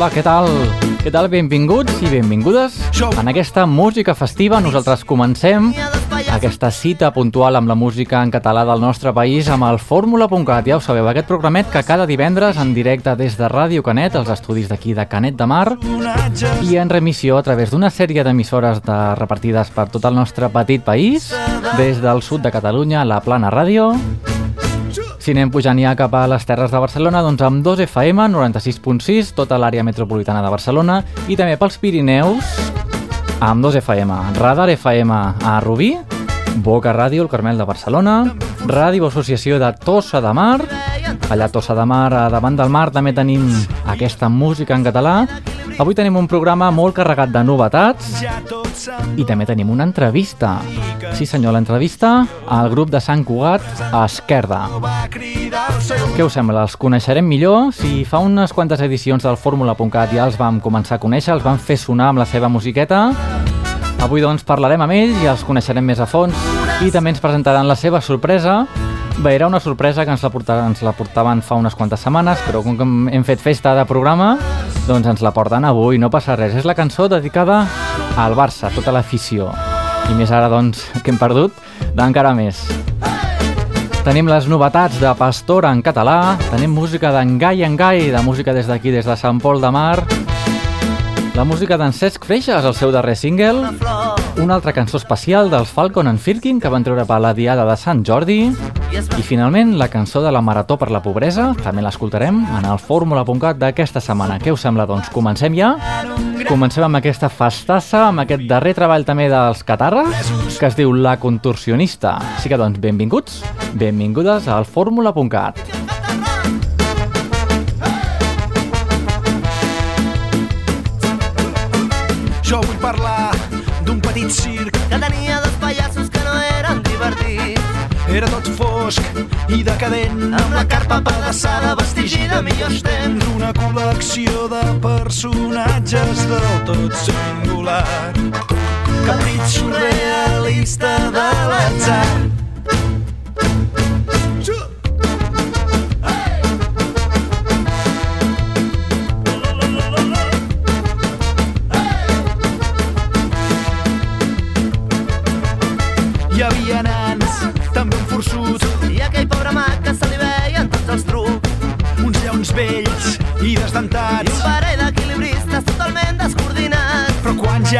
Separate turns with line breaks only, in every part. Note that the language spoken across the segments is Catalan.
Hola, què tal? Què tal? Benvinguts i benvingudes en aquesta música festiva. Nosaltres comencem aquesta cita puntual amb la música en català del nostre país amb el fórmula.cat. Ja ho sabeu, aquest programet que cada divendres en directe des de Ràdio Canet, els estudis d'aquí de Canet de Mar, i en remissió a través d'una sèrie d'emissores de repartides per tot el nostre petit país, des del sud de Catalunya, la Plana Ràdio, si anem pujant ja cap a les Terres de Barcelona, doncs amb 2 FM, 96.6, tota l'àrea metropolitana de Barcelona, i també pels Pirineus, amb 2 FM, Radar FM a Rubí, Boca Ràdio, el Carmel de Barcelona, Ràdio Associació de Tossa de Mar, allà a Tossa de Mar, davant del mar, també tenim aquesta música en català. Avui tenim un programa molt carregat de novetats i també tenim una entrevista. Sí senyor, l'entrevista al grup de Sant Cugat a Esquerda. Què us sembla? Els coneixerem millor? Si fa unes quantes edicions del Fórmula.cat ja els vam començar a conèixer, els vam fer sonar amb la seva musiqueta, avui doncs parlarem amb ells i els coneixerem més a fons i també ens presentaran la seva sorpresa Bé, era una sorpresa que ens la, portaven, ens la portaven fa unes quantes setmanes, però com que hem fet festa de programa, doncs ens la porten avui, no passa res. És la cançó dedicada al Barça, tota l'afició. I més ara, doncs, que hem perdut, d'encara més. Tenim les novetats de Pastor en català, tenim música d'en Gai en Gai, de música des d'aquí, des de Sant Pol de Mar, la música d'en Cesc Freixas, el seu darrer single, una altra cançó especial dels Falcon and Firkin que van treure per la Diada de Sant Jordi i finalment la cançó de la Marató per la Pobresa, també l'escoltarem en el fórmula.cat d'aquesta setmana. Què us sembla, doncs? Comencem ja? Comencem amb aquesta festassa, amb aquest darrer treball també dels Catarres, que es diu La Contorsionista. Així que, doncs, benvinguts, benvingudes al fórmula.cat.
Jo vull parlar d'un petit circ
que tenia dos pallassos que no eren divertits.
Era tot fosc i decadent
Amb la carpa pedaçada, vestigi de millors temps.
Una col·lecció de personatges del tot singular Capritx surrealista de l'atzar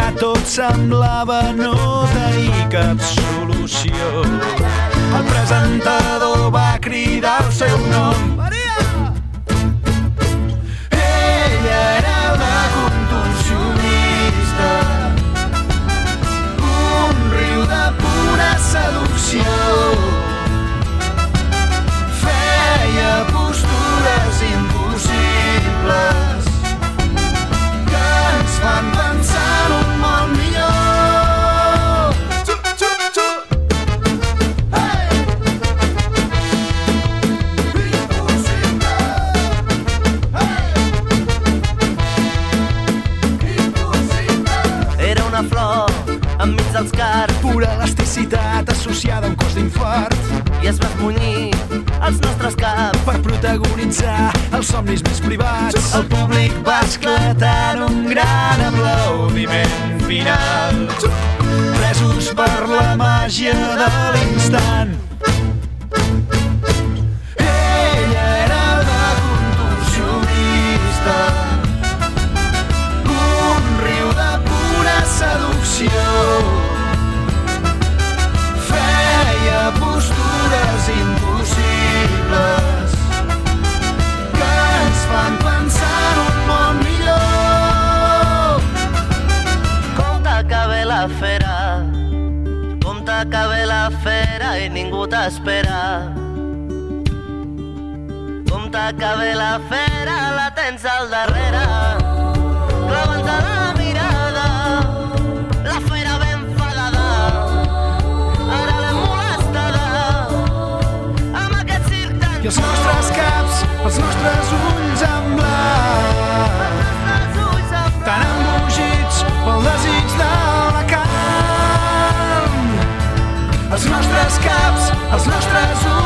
ja tot semblava no tenir cap solució, el presentador va cridar el seu nom. Maria! Ella era una contorsionista, un riu de pura seducció. Feia postures impossibles Pura elasticitat associada a un cos d'infart
i es va esmunyir als nostres caps.
per protagonitzar els somnis més privats. El públic va esclatar un gran aplaudiment final. Presos per la màgia de l'instant. Ella era una pura seducció. Postures impossibles que ens fan pensar en un món millor.
Compte que la fera, compte que la fera i ningú t'espera. Compte que la fera, la tens al darrere.
Els nostres caps, els nostres ulls en blanc, tan embogits pel desig de la carn. Els nostres caps, els nostres ulls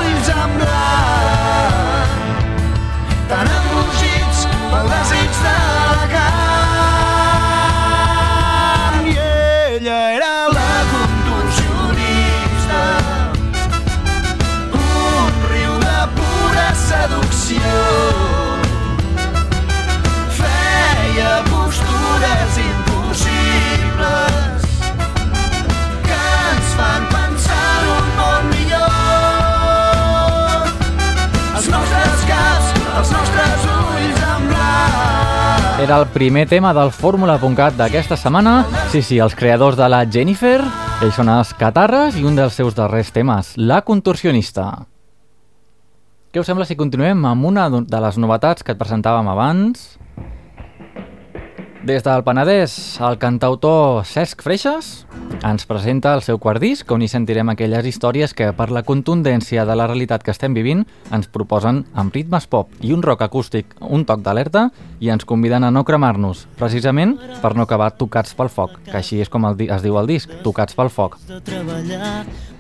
Era el primer tema del Fórmula.cat d'aquesta setmana. Sí, sí, els creadors de la Jennifer, ells són els Catarres i un dels seus darrers temes, La Contorsionista. Què us sembla si continuem amb una de les novetats que et presentàvem abans? Des del Penedès, el cantautor Cesc Freixas ens presenta el seu quart disc, on hi sentirem aquelles històries que, per la contundència de la realitat que estem vivint, ens proposen amb ritmes pop i un rock acústic un toc d'alerta i ens conviden a no cremar-nos, precisament per no acabar tocats pel foc, que així és com es diu el disc, tocats pel foc.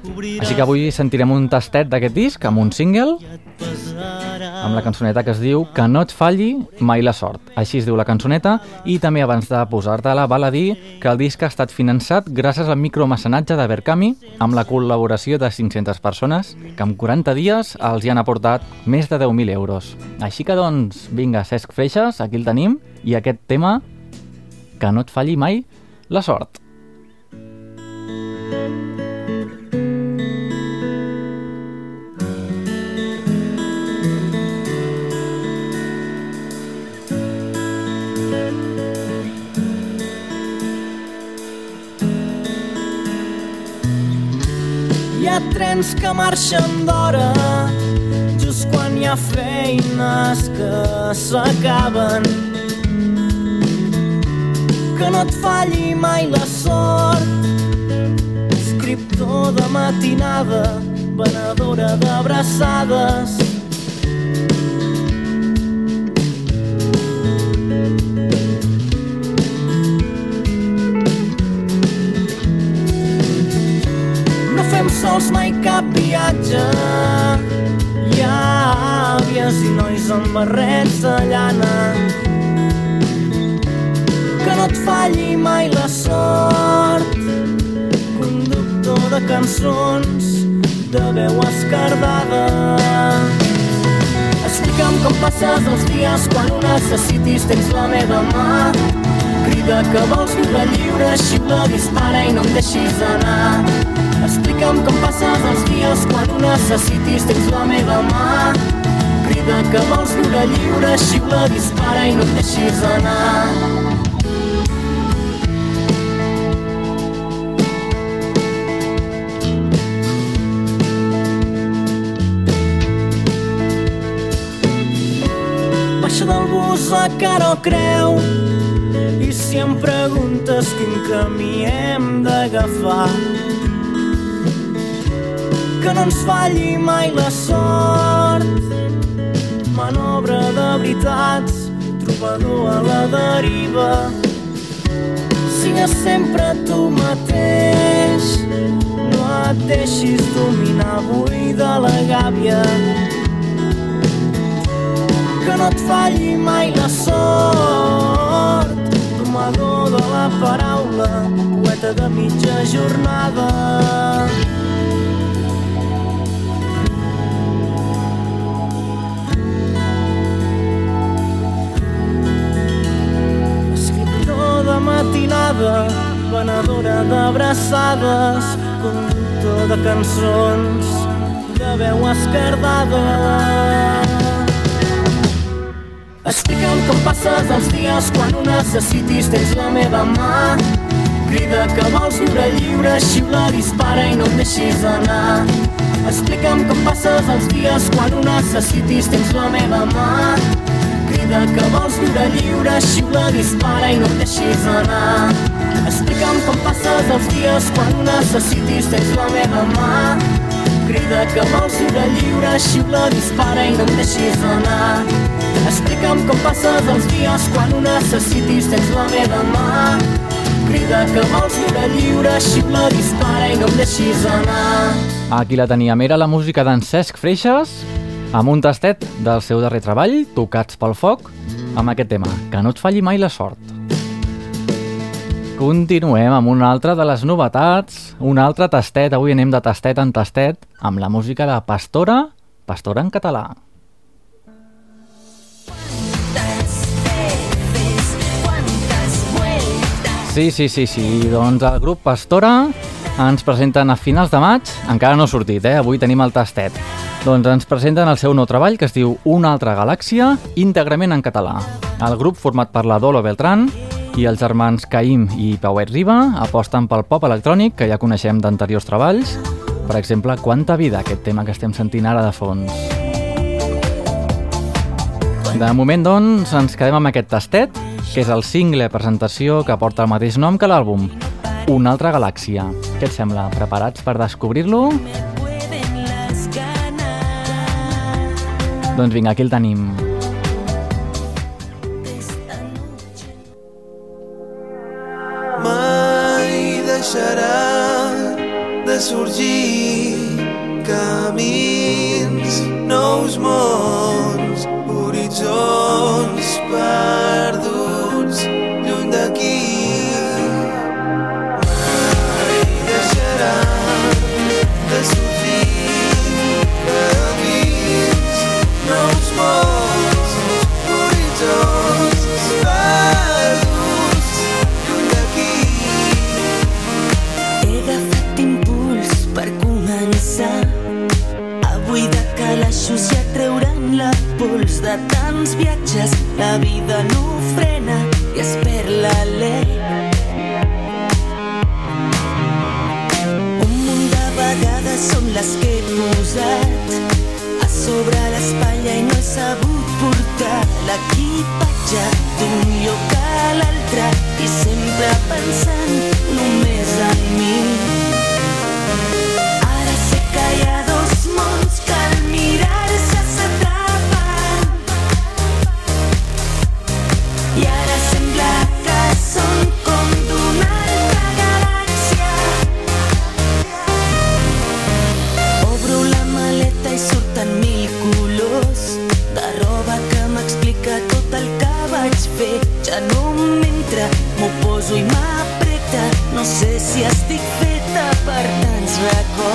Així que avui sentirem un tastet d'aquest disc amb un single amb la cançoneta que es diu Que no et falli mai la sort. Així es diu la cançoneta i també abans de posar-te-la val a dir que el disc ha estat finançat gràcies al micromecenatge de Berkami amb la col·laboració de 500 persones que en 40 dies els hi han aportat més de 10.000 euros. Així que doncs, vinga, Cesc Freixas, aquí el tenim i aquest tema Que no et falli mai la sort.
Ha trens que marxen d'hora just quan hi ha feines que s'acaben. Que no et falli mai la sort escriptor de matinada venedora d'abraçades sols mai cap viatge. Hi ha àvies i nois amb barrets de llana que no et falli mai la sort. Conductor de cançons de veu escardada. Explica'm com passes els dies quan ho necessitis, tens la meva mà. Crida que vols viure lliure, xiula, dispara i no em deixis anar. Explica'm com passes els dies quan ho necessitis, tens la meva mà. Crida que vols viure lliure, xiula, dispara i no et deixis anar. Baixa del bus a cara o creu i si em preguntes quin camí hem d'agafar que no ens falli mai la sort. Manobra de veritats, trobador a la deriva. Sigues sempre tu mateix, no et deixis dominar avui de la gàbia. Que no et falli mai la sort, domador de la paraula, poeta de mitja jornada. Matinada, venedora d'abraçades, conductor de cançons, de veu esquerdada. Explica'm com passes els dies quan ho necessitis, tens la meva mà. Crida que vols viure lliure, xiula, dispara i no et deixis anar. Explica'm com passes els dies quan ho necessitis, tens la meva mà vida que vols viure lliure, xiula, dispara i no et deixis anar. Explica'm com passes els dies quan necessitis, tens la meva mà. Crida que vols viure lliure, xiula, dispara i no et deixis anar. Explica'm com passes els dies quan necessitis, tens la meva mà. Crida que vols viure lliure, xiula, dispara i no em deixis anar.
Aquí la teníem, era la música d'en Cesc Freixas, amb un tastet del seu darrer treball, Tocats pel foc, amb aquest tema, que no et falli mai la sort. Continuem amb una altra de les novetats, un altre tastet, avui anem de tastet en tastet, amb la música de Pastora, Pastora en català. Sí, sí, sí, sí, doncs el grup Pastora ens presenten a finals de maig, encara no ha sortit, eh? avui tenim el tastet. Doncs ens presenten el seu nou treball que es diu Una altra galàxia, íntegrament en català. El grup format per la Dolo Beltrán i els germans Caim i Pauet Riba aposten pel pop electrònic que ja coneixem d'anteriors treballs. Per exemple, Quanta vida, aquest tema que estem sentint ara de fons. De moment, doncs, ens quedem amb aquest tastet, que és el single presentació que porta el mateix nom que l'àlbum, Una altra galàxia. Què et sembla? Preparats per descobrir-lo? Doncs vinga, aquí el tenim.
mai deixarà de sorgir camins, nous mons, horitzons perduts
sempre that road.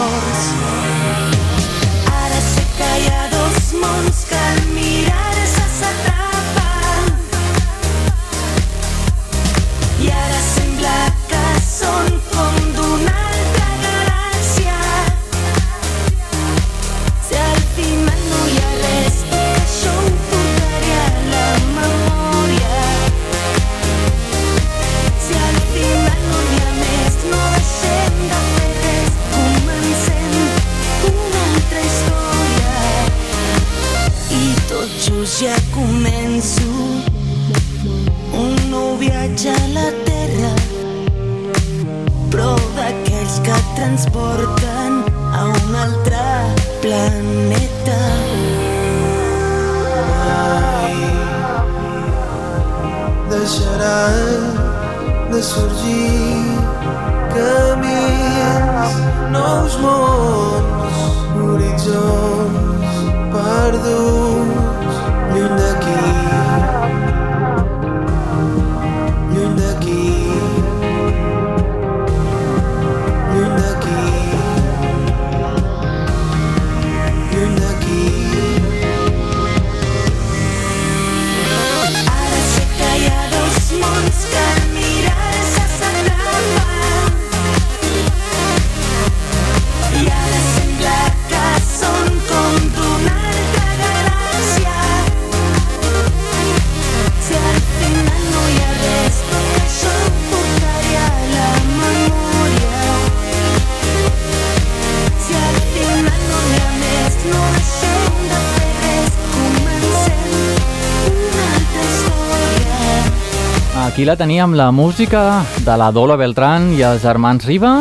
La
teníem, la música de la Dolo Beltrán i els germans Riba.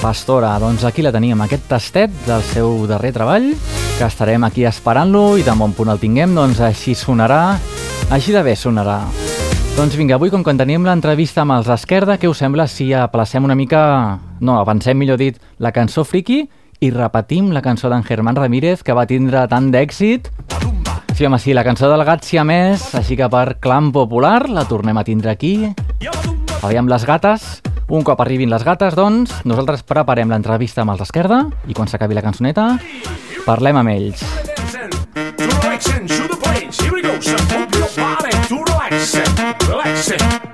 Pastora, doncs aquí la teníem, aquest tastet del seu darrer treball, que estarem aquí esperant-lo i de bon punt el tinguem, doncs així sonarà, així de bé sonarà. Doncs vinga, avui com que en tenim l'entrevista amb els Esquerda, què us sembla si aplacem una mica, no, avancem millor dit, la cançó Friki i repetim la cançó d'en Germán Ramírez que va tindre tant d'èxit Sí, sí, la cançó del gat siamès, així que per clam popular la tornem a tindre aquí. Aviam les gates. Un cop arribin les gates, doncs, nosaltres preparem l'entrevista amb els d'Esquerda i quan s'acabi la cançoneta, parlem amb ells.
To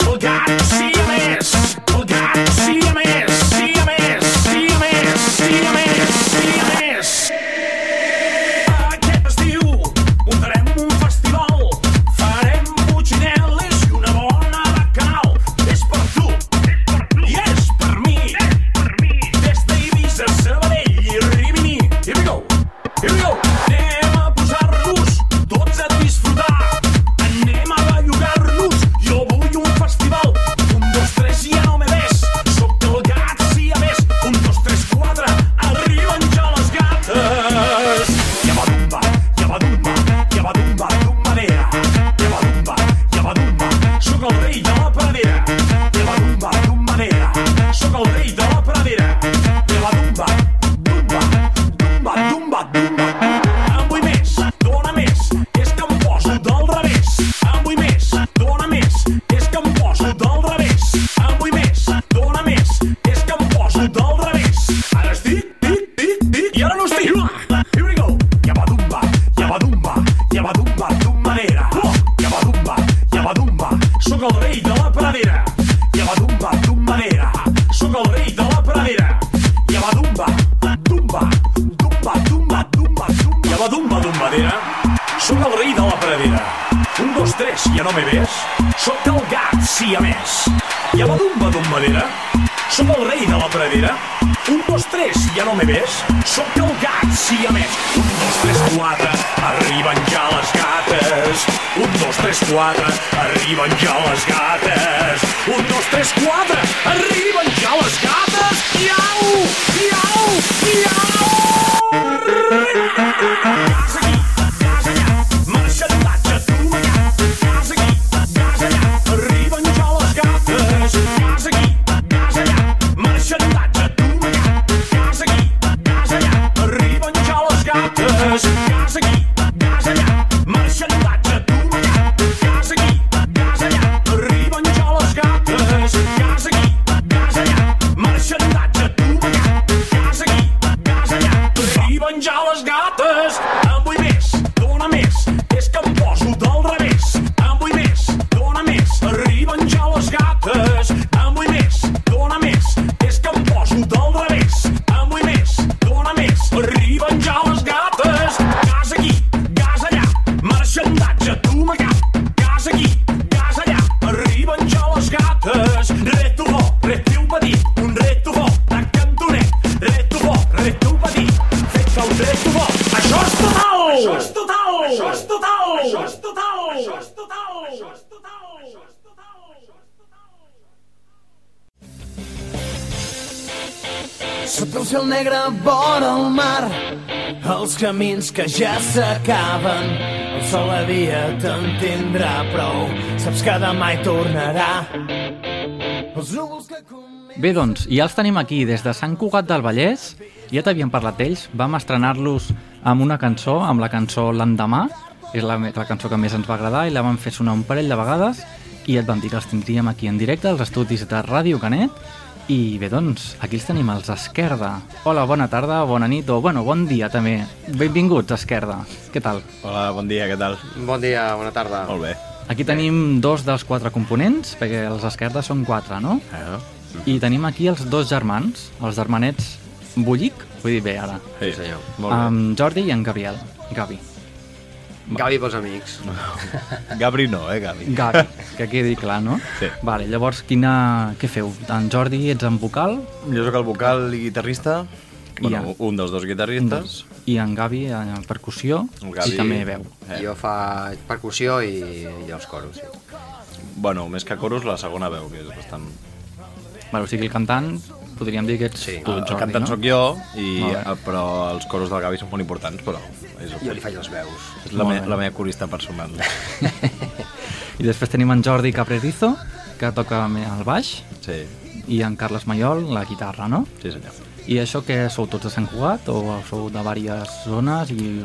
ja no me ves? Sóc el gat, sí a més. Ja va d'un badum madera? Sóc el rei de la pradera? Un, dos, tres, ja no me ves? Sóc el gat, sí a més. Un, dos, tres, quatre, arriben ja les gates. Un, dos, tres, quatre, arriben ja les gates. Un, dos, tres, quatre, arriben ja les gates. Iau, iau, iau!
Camins que ja s'acaben. El sol a dia te'n tindrà prou, saps que demà hi tornarà. Els núvols que.
Bé, doncs, ja els tenim aquí des de Sant Cugat del Vallès. Ja t'havíem parlat d'ells. Vam estrenar-los amb una cançó, amb la cançó L'endemà. És la, la cançó que més ens va agradar i la vam fer sonar un parell de vegades i et vam dir que els tindríem aquí en directe als estudis de Ràdio Canet i bé, doncs, aquí els tenim els Esquerda. Hola, bona tarda, bona nit, o bueno, bon dia també. Benvinguts, Esquerda. Què tal?
Hola, bon dia, què tal?
Bon dia, bona tarda.
Molt bé.
Aquí tenim dos dels quatre components, perquè els Esquerda són quatre, no?
Eh?
I tenim aquí els dos germans, els germanets Bullic, vull dir bé ara,
Sí,
senyor.
Molt bé.
amb Jordi i en Gabriel. Gavi.
Gavi pels amics.
Gabri no, eh, Gavi?
Gavi, que quedi clar, no?
Sí.
Vale, llavors, quina... què feu? En Jordi ets en vocal
Jo sóc el vocal i guitarrista, bueno,
Ja.
un dels dos guitarristes.
i en Gavi en percussió
El Gavi-
i també veu.
Eh.
Jo fa percussió i, i els coros, sí.
Bueno, més que coros, la segona veu, que és bastant...
Vale, o sigui, el cantant podríem dir que ets
Sí.
tu,
el,
Jordi,
el cantant
no?
sóc jo, i, eh, però els coros del Gavi són molt importants, però és,
Jo li faig les veus.
és la, me, la meva corista personal.
I després tenim en Jordi Caprerizo, que toca el baix,
Sí,
i en Carles Mayol, la guitarra, no?
sí senyor.
I això que sou tots de Sant Cugat o sou de diverses zones i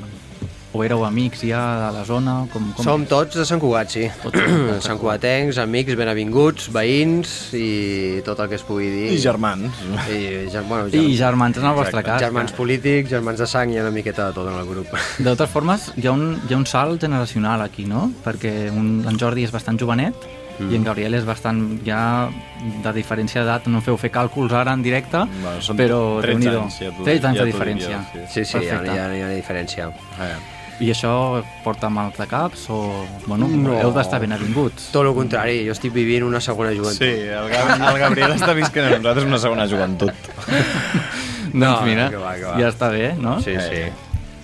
o éreu amics ja de la zona? Com, com...
Som tots de Sant Cugat, sí.
Tots de Sant
Cugatencs, amics, benavinguts, veïns i tot el que es pugui dir.
I germans.
I, ger- bueno,
I
ger
germans en el vostre
Exacte.
cas.
germans polítics, germans de sang i una miqueta de tot en el grup.
De totes formes, hi ha, un, hi ha un salt generacional aquí, no? Perquè un, en Jordi és bastant jovenet mm. i en Gabriel és bastant ja de diferència d'edat. No feu fer càlculs ara en directe,
Bueno,
però
13
Déu-n'hi-do.
anys, ja t'ho-
13 anys
ja
de diferència.
diria,
Sí, sí, hi ha, hi, ha, hi ha una diferència.
Eh.
I això porta mal de caps o... Bueno,
No.
heu d'estar ben avinguts.
Tot el contrari, jo estic vivint una segona joventut.
Sí, el, Gab el Gabriel està visquent amb nosaltres una segona joventut.
doncs mira,
que va, que va.
ja està bé, no?
Sí,
Eh.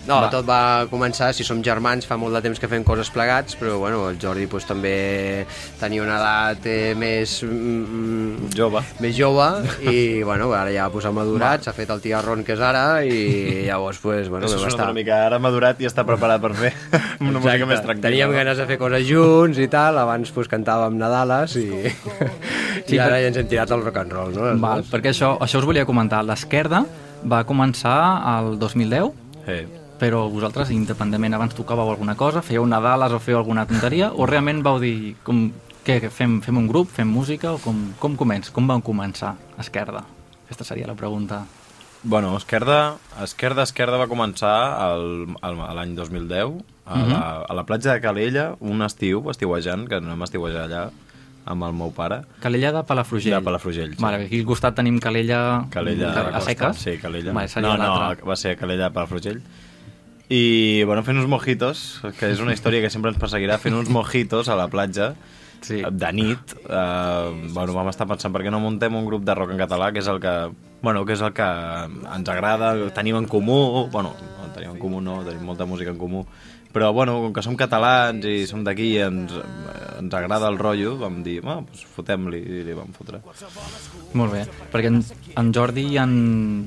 No,
Va.
va. tot va començar, si som germans, fa molt de temps que fem coses plegats, però bueno, el Jordi pues, també tenia una edat eh, més, mm,
Jove.
més jove i bueno, ara ja pues, ha madurat, s'ha fet el tiarron que és ara i llavors pues, bueno,
Això
estar...
una mica ara madurat i està preparat per fer una música més tranquil·la.
Teníem
no?
ganes de fer coses junts i tal, abans pues, cantàvem Nadales i,
Sí,
i ara
per-
ja ens hem tirat al rock and roll, no?
Val, perquè això, això us volia comentar. L'esquerda va començar al 2010,
Sí.
Però vosaltres, independentment, abans tocàveu alguna cosa, fèieu Nadales o fèieu alguna tonteria, o realment vau dir, com, què, fem, fem un grup, fem música, o com, com comença? Com van començar Esquerda? Aquesta seria la pregunta.
Bueno, Esquerda, Esquerda, Esquerda va començar a l'any 2010 a, la, a la platja de Calella, un estiu, estiuejant, que anem a estiuejar allà amb el meu pare.
Calella de Palafrugell.
De Palafrugell, sí.
Vale, aquí al costat tenim Calella,
Calella
a, a seques.
Sí, Calella.
Vale,
no, no, va ser Calella de Palafrugell. I, bueno, fent uns mojitos, que és una història que sempre ens perseguirà, fent uns mojitos a la platja,
Sí.
de nit, eh, bueno, vam estar pensant per què no muntem un grup de rock en català, que és el que, bueno, que és el que ens agrada, tenim en comú, bueno, no tenim en comú no, tenim molta música en comú, però bueno, com que som catalans i som d'aquí i ens, ens agrada el rotllo, vam dir, ah, doncs fotem-li i li vam fotre.
Molt bé, perquè en, en Jordi i en,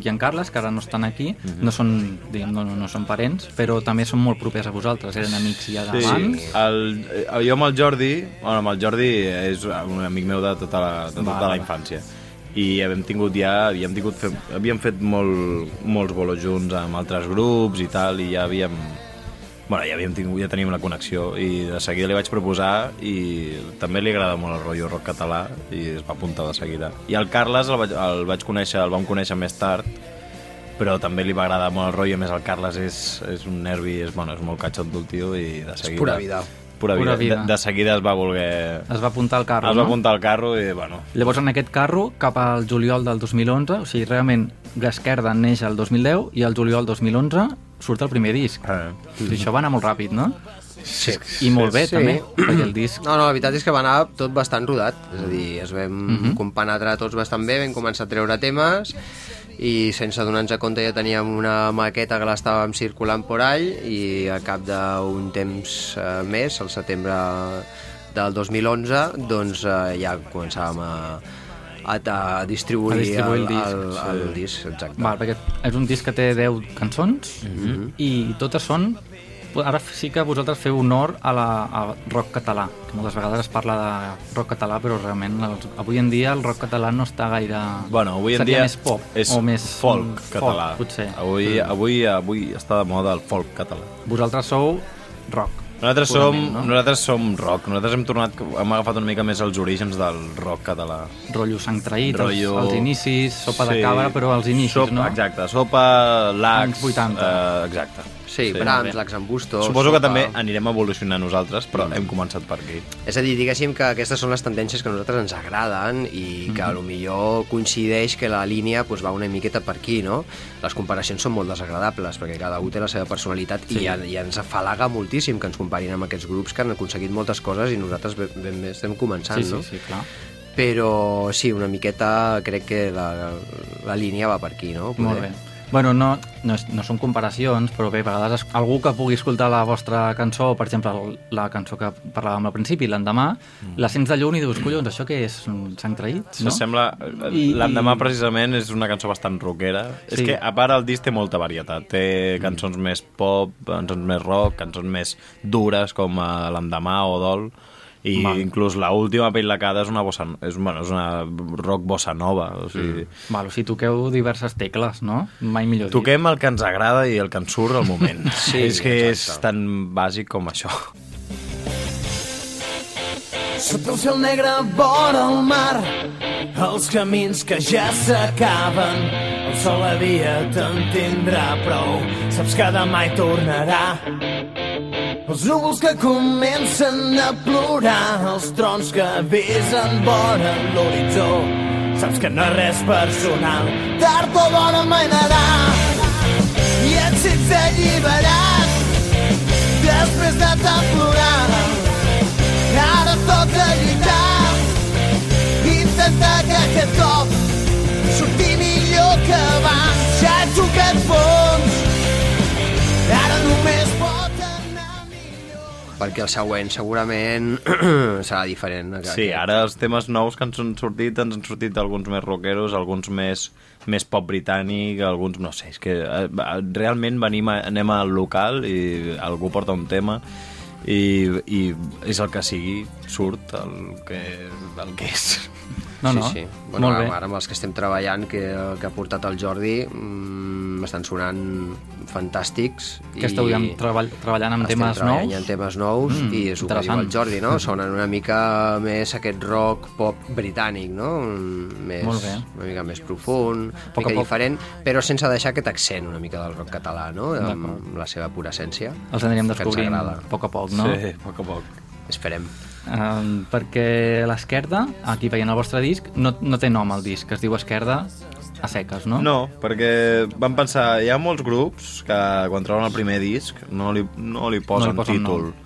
i en Carles, que ara no estan aquí, no són, diguem, no, no, són parents, però també són molt propers a vosaltres, eren amics ja d'abans.
el, eh, jo amb el Jordi, bueno, amb el Jordi és un amic meu de tota la, de tota
Vale.
la infància i hem tingut ja, havíem, tingut fe, havíem fet molt, molts bolos junts amb altres grups i tal, i ja havíem bueno, ja, havíem tingut, ja teníem la connexió i de seguida li vaig proposar i també li agrada molt el rotllo rock català i es va apuntar de seguida. I el Carles el vaig, el vaig conèixer, el vam conèixer més tard però també li va agradar molt el rotllo, a més el Carles és, és un nervi, és, bueno, és molt catxot el tio i de seguida...
pura vida.
Pura vida.
Pura vida.
De, de seguida es va voler...
Es va apuntar al carro,
es va
no?
apuntar al carro i, bueno...
Llavors, en aquest carro, cap al juliol del 2011, o sigui, realment, Gasquerda neix el 2010 i el juliol 2011 surt el primer disc. O sigui, això va anar molt ràpid, no?
Sí.
I molt bé,
Sí.
també, perquè el disc...
No, no, la veritat és que va anar tot bastant rodat. És a dir, es vam mm -hmm. compenetrar tots bastant bé, vam començar a treure temes i sense donar-nos compte ja teníem una maqueta que l'estàvem circulant por all i a cap d'un temps eh, més, al setembre del 2011, doncs eh, ja començàvem a, a, a distribuir,
A distribuir el disc,
el, el, el
sí.
disc exacte.
Val, perquè és un disc que té 10 cançons
Mhm.
i totes són... Ara sí que vosaltres feu honor a la a rock català, que moltes vegades es parla de rock català, però realment els, avui en dia el rock català no està gaire...
Bueno, avui en
Seria
dia
més pop
és
o més
folk
mm,
català.
Folk, potser.
Avui, avui, avui està de moda el folk català.
Vosaltres sou rock.
Nosaltres som,
no?
nosaltres som rock. Nosaltres hem tornat, hem agafat una mica més els orígens del rock català.
Rotllo sang traït,
Rotllo-
els, els inicis, sopa de cabra, però els inicis,
sopa,
no?
Exacte, sopa, lacs...
Anys 80.
Eh, exacte.
Sí, Brahms, l'Axambusto...
Suposo que també anirem evolucionant nosaltres, però hem començat per aquí.
És a dir, diguéssim que aquestes són les tendències que a nosaltres ens agraden i que a lo millor coincideix que la línia pues, va una miqueta per aquí, no? Les comparacions són molt desagradables perquè cada un té la seva personalitat
Sí.
i, i ens afalaga moltíssim que ens comparin amb aquests grups que han aconseguit moltes coses i nosaltres ben, ben bé estem començant,
Sí, sí,
no?
sí, clar.
Però sí, una miqueta crec que la, la línia va per aquí, no? Poder.
Molt bé. Bueno, no, no, és- no són comparacions, però bé, a vegades es- algú que pugui escoltar la vostra cançó, per exemple, la cançó que parlàvem al principi, l'endemà,
Mm.
la sents de lluny i dius, collons, això què és? Sang traït?
No? Sembla... L'endemà,
i-
precisament, és una cançó bastant rockera.
Sí.
És que, a part, el disc té molta varietat. Té cançons més pop, cançons més rock, cançons més dures, com eh, l'endemà o dol, i
Val.
inclús la última pell lacada és una, bossa, és, bueno, és una rock bossa nova. O sigui, mm.
Val, o sigui, toqueu diverses tecles, no? Mai millor dit.
Toquem el que ens agrada i el que ens surt al moment.
Sí,
és que és
exacte.
tan bàsic com això.
Sota un cel negre vora el mar, els camins que ja s'acaben. El sol havia te'n tindrà prou, saps que demà hi tornarà. Els núvols que comencen a plorar, els trons que avisen vora l'horitzó. Saps que no és res personal, tard o d'hora mainarà. I et sents alliberat, després de tant plorar. Ara toca lluitar Intentar que aquest cop Surti millor que abans Ja he tocat fons Ara només
Perquè el següent segurament serà diferent.
Sí, ara els temes nous que ens han sortit, ens han sortit alguns més rockeros, alguns més, més pop britànic, alguns, no sé, és que eh, realment venim a, anem al local i algú porta un tema i, i és el que sigui, surt el que, el que és.
No, no,
sí, sí. Bueno,
molt
ara,
bé.
ara amb els que estem treballant, que, que ha portat el Jordi, mmm, estan sonant fantàstics.
Que esteu ja treball, treballant amb temes
treballant
nous?
en temes nous
Mm,
mm, i és el que diu el Jordi, no? Sonen una mica més aquest rock pop britànic, no? Mm, Més,
Molt bé.
Una mica més profund, una mica
poc.
diferent, però sense deixar aquest accent una mica del rock català, no? Amb la seva pura essència.
Els anirem descobrint a poc a poc, no?
Sí, a poc a poc.
Esperem.
Um, perquè l'esquerda, aquí veient el vostre disc, no, no té nom el disc, es diu Esquerda a seques, no?
No, perquè vam pensar, hi ha molts grups que quan troben el primer disc no li, no li posen,
No li posen
títol.
nom.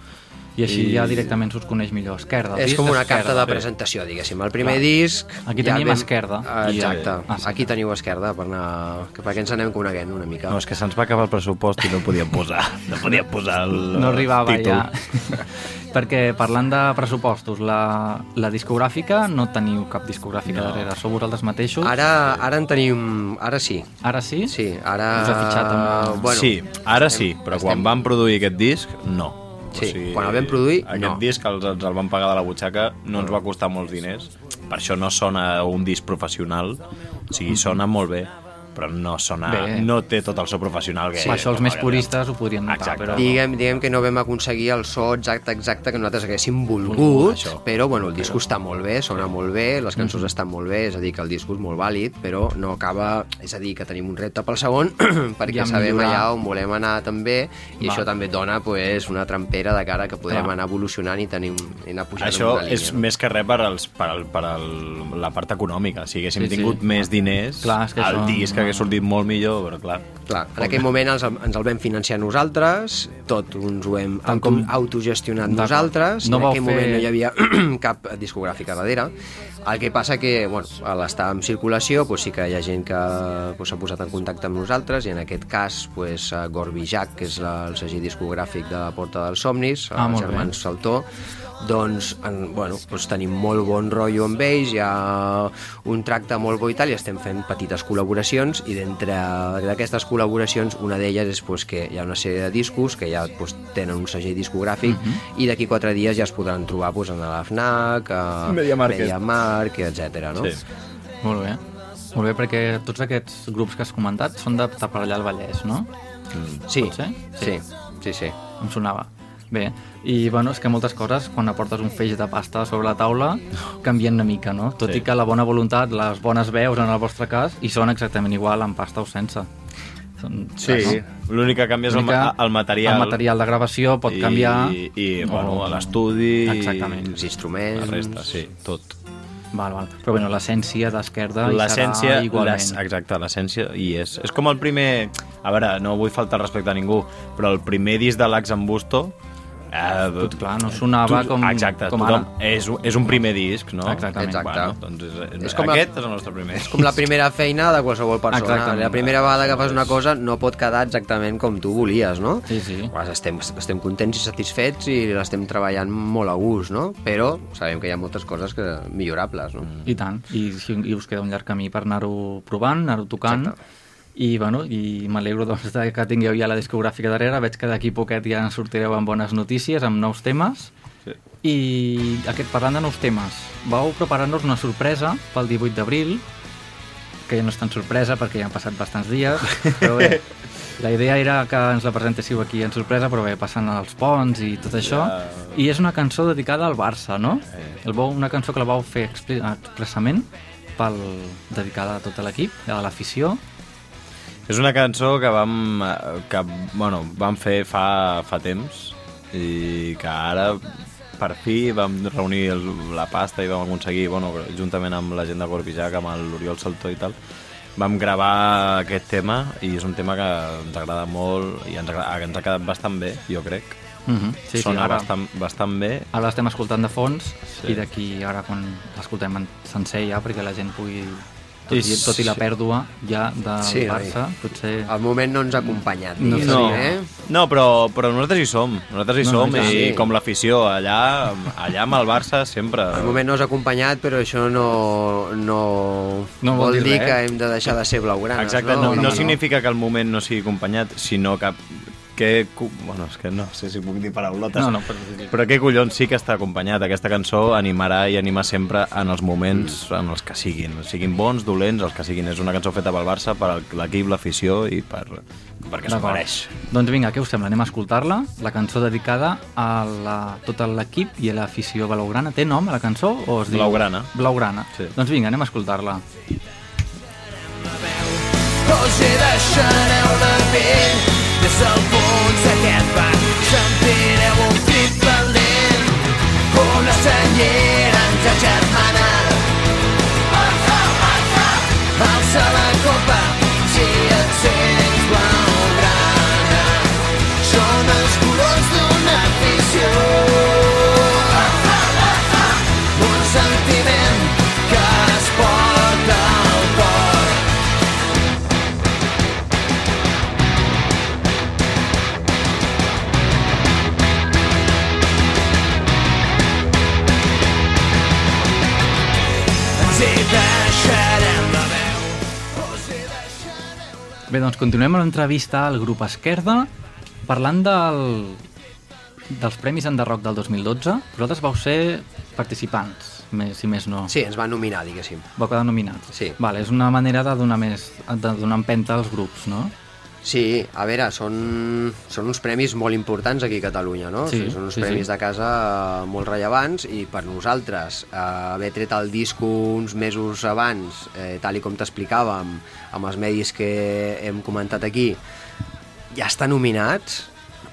I així
I-
ja directament s'us coneix millor. Esquerda.
És com una
esquerda.
carta de presentació, diguéssim. El primer
Clar.
disc...
Aquí
ja
tenim
vam-
esquerda.
Ah, Exacte.
Ah, sí.
Aquí teniu esquerda per anar... que perquè ens anem coneguent una mica.
No, és que se'ns va acabar el pressupost i no podíem posar, no podíem posar el
no arribava
títol.
ja. Perquè parlant de pressupostos, la, la discogràfica no teniu cap discogràfica
No.
darrere, sou vosaltres mateixos?
Ara, ara en tenim... Ara sí.
Ara sí?
Sí, ara...
Us ha fitxat amb-
Bueno,
sí, ara sí, però
estem-
quan vam produir aquest disc, no.
Sí, quan el vam produir,
aquest
no.
disc els, ens el vam pagar de la butxaca, no ens va costar molts diners, per això no sona un disc professional, o sigui, sona molt bé, però no sona,
Bé.
no té tot el so professional que
Sí, això els més puristes ho podrien notar,
Exacte.
però...
Diguem, diguem que no vam aconseguir el so exacte exacte que nosaltres haguéssim volgut,
Això.
però bueno, el disco està molt bé, sona molt bé, les cançons
Mhm.
estan molt bé, és a dir, que el disco és molt vàlid, però no acaba... És a dir, que tenim un repte pel segon, perquè
Ja
sabem
millorar.
allà on volem anar també, i
Va.
això també et dona pues, una trampera de cara que podrem
Clar.
anar evolucionant i, tenim, i anar pujant
Això
una línia.
és més que res per, als, per, al, per al, la part econòmica. Si haguéssim
Sí, sí.
tingut més diners,
Clar, és que
el disc hagués sortit molt millor, però clar.
Clar, en aquell moment els, ens el vam financiar nosaltres, tot ens ho hem
Tant com-
autogestionat nosaltres,
No
en aquell
fer-
moment no hi havia cap discogràfica darrere. El que passa que, bueno, a l'estar en circulació, doncs sí que hi ha gent que doncs, s'ha posat en contacte amb nosaltres i en aquest cas, doncs, eh, Gorbi Jack, que és la, el segell discogràfic de la Porta dels Somnis,
Ah,
els
molt bé.
germans Saltó, doncs, en, bueno, doncs tenim molt bon rotllo amb ells, hi ha un tracte molt bo i tal, i estem fent petites col·laboracions, i d'entre d'aquestes col·laboracions, una d'elles és doncs, que hi ha una sèrie de discos que ja doncs, tenen un segell discogràfic, i d'aquí quatre dies ja es podran trobar doncs, en la FNAC, a
Mediamarkt.
Mediamarkt, etc. No?
Sí.
Molt bé. Molt bé, perquè tots aquests grups que has comentat són de, de per allà al Vallès, no?
Sí,
Pot ser?
sí, sí, sí.
Em sonava. Bé, i bueno, és que moltes coses, quan aportes un feix de pasta sobre la taula, canvien una mica, no? Tot
Sí.
i que la bona voluntat, les bones veus en el vostre cas, i són exactament igual amb pasta o sense. Són,
Sí, l'únic que canvia és el, ma- el material.
El material de gravació pot
I,
canviar.
I, i bueno, a l'estudi...
Exactament.
Els instruments...
La resta, sí, tot.
Val, val. Però bueno, l'essència d'esquerda hi serà igualment.
les, exacte, l'essència hi és. És com el primer... A veure, no vull faltar al respecte a ningú, però el primer disc de l'Ax en Busto... Eh,
Tot clar, no sonava com-
Exacte,
com
tothom,
ara.
és, un- és un primer disc, no?
Exactament.
Exacte.
Bueno, doncs és, és,
És com la-
aquest és el nostre primer.
com la primera feina de qualsevol persona.
Exactament.
La primera vegada que fas una cosa no pot quedar exactament com tu volies, no?
Sí, sí.
Pues estem, estem contents i satisfets i l'estem treballant molt a gust, no? Però sabem que hi ha moltes coses que millorables, no?
I tant, i, i us queda un llarg camí per anar-ho provant, anar-ho tocant,
Exacte.
I, bueno, i m'alegro doncs, que tingueu ja la discogràfica darrere, veig que d'aquí poquet ja en sortireu amb bones notícies, amb nous temes,
Sí.
i aquest, parlant de nous temes, vau preparar-nos una sorpresa pel 18 d'abril, que ja no és tan sorpresa perquè ja han passat bastants dies, però bé, la idea era que ens la presentéssiu aquí en sorpresa, però bé, passant els ponts i tot això,
Ja.
i és una cançó dedicada al Barça, no? El vau, una cançó que la vau fer expressament pel, dedicada a tot l'equip, a l'afició.
És una cançó que vam, que, bueno, vam fer fa, fa temps i que ara per fi vam reunir el, la pasta i vam aconseguir, bueno, juntament amb la gent de Corpijac, amb l'Oriol Saltó i tal, vam gravar aquest tema i és un tema que ens agrada molt i ens, agrada, ens ha quedat bastant bé, jo crec.
Uh -huh. sí,
Sona
sí, ara,
bastant, bastant bé.
ara l'estem escoltant de fons
Sí.
i d'aquí ara quan l'escoltem en sencer ja perquè la gent pugui tot,
I
i, tot i la pèrdua ja del
Sí,
Barça, potser...
El moment no ens ha acompanyat,
No
No,
eh?
no però, però nosaltres hi som, nosaltres hi
No, no,
som
ja
i
sí.
com l'afició, allà, allà amb el Barça sempre...
El moment no ens ha acompanyat, però això no, no,
No vol
vol
dir
dir
res.
que hem de deixar de ser blaugranes,
Exacte, no,
no?
no, no significa que el moment no sigui acompanyat, sinó que... que bueno, és que no sé si puc dir paraulotes,
No, no, però...
però què collons sí que està acompanyat. Aquesta cançó animarà i anima sempre en els moments en els que siguin, siguin bons, dolents, els que siguin. És una cançó feta pel Barça, per l'equip, l'afició i per, perquè s'ho mereix.
Doncs vinga, què us sembla? Anem a escoltar-la. La cançó dedicada a la, tot l'equip i a l'afició blaugrana. Té nom, la cançó? O es diu...
Blaugrana.
Blaugrana.
Sí.
Doncs vinga, anem a escoltar-la.
Us he deixareu la pell des del fons d'aquest banc sentireu un crit valent una senyera ens agermana
doncs continuem amb l'entrevista al grup Esquerda, parlant del, dels Premis Enderroc del 2012. Vosaltres vau ser participants, més, si més no.
Sí, ens van nominar, diguéssim.
Vau quedar nominats.
Sí.
Vale, és una manera de donar, més, de donar empenta als grups, no?
Sí, a veure, són, són uns premis molt importants aquí a Catalunya, no?
Sí,
són uns
sí,
premis
sí.
de casa eh, molt rellevants i per nosaltres eh, haver tret el disco uns mesos abans, eh, tal i com t'explicàvem, amb els medis que hem comentat aquí, ja estar nominats,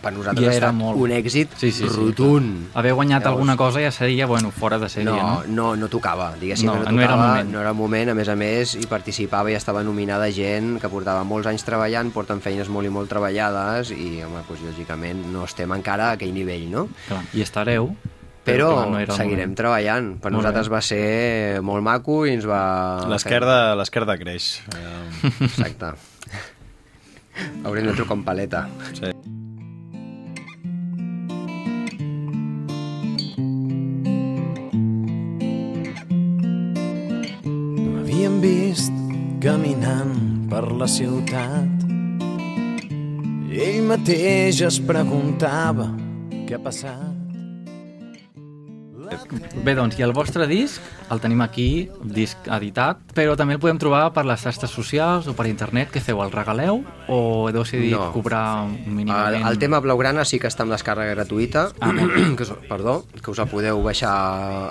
per nosaltres
Ja
ha
era
estat
molt.
un èxit
Sí, sí, sí,
rotund.
Haver guanyat
Llavors-
alguna cosa ja seria, bueno, fora de sèrie,
no,
no?
no, no tocava, diguéssim
No,
que no,
no era
tocava,
moment.
no era moment, a més a més, hi participava i estava nominada gent que portava molts anys treballant, porten feines molt i molt treballades i, home, doncs, lògicament no estem encara a aquell nivell, no?
Clar, I estareu,
Però
clar, no
seguirem
moment.
treballant. Per
Molt
nosaltres
bé.
va ser molt maco i ens va...
L'esquerda l'esquerda creix. Eh,
Exacte. Haurem de trucar un paleta.
sí.
Per la ciutat. Ell mateix es preguntava què ha passat.
Bé, doncs, i el vostre disc el tenim aquí, disc editat, però també el podem trobar per les xarxes socials o per internet, que feu, el regaleu o heu decidit
No.
cobrar
El,
mínimament?
el tema Blaugrana sí que està amb descàrrega gratuïta,
Ah,
que, perdó, que us la podeu baixar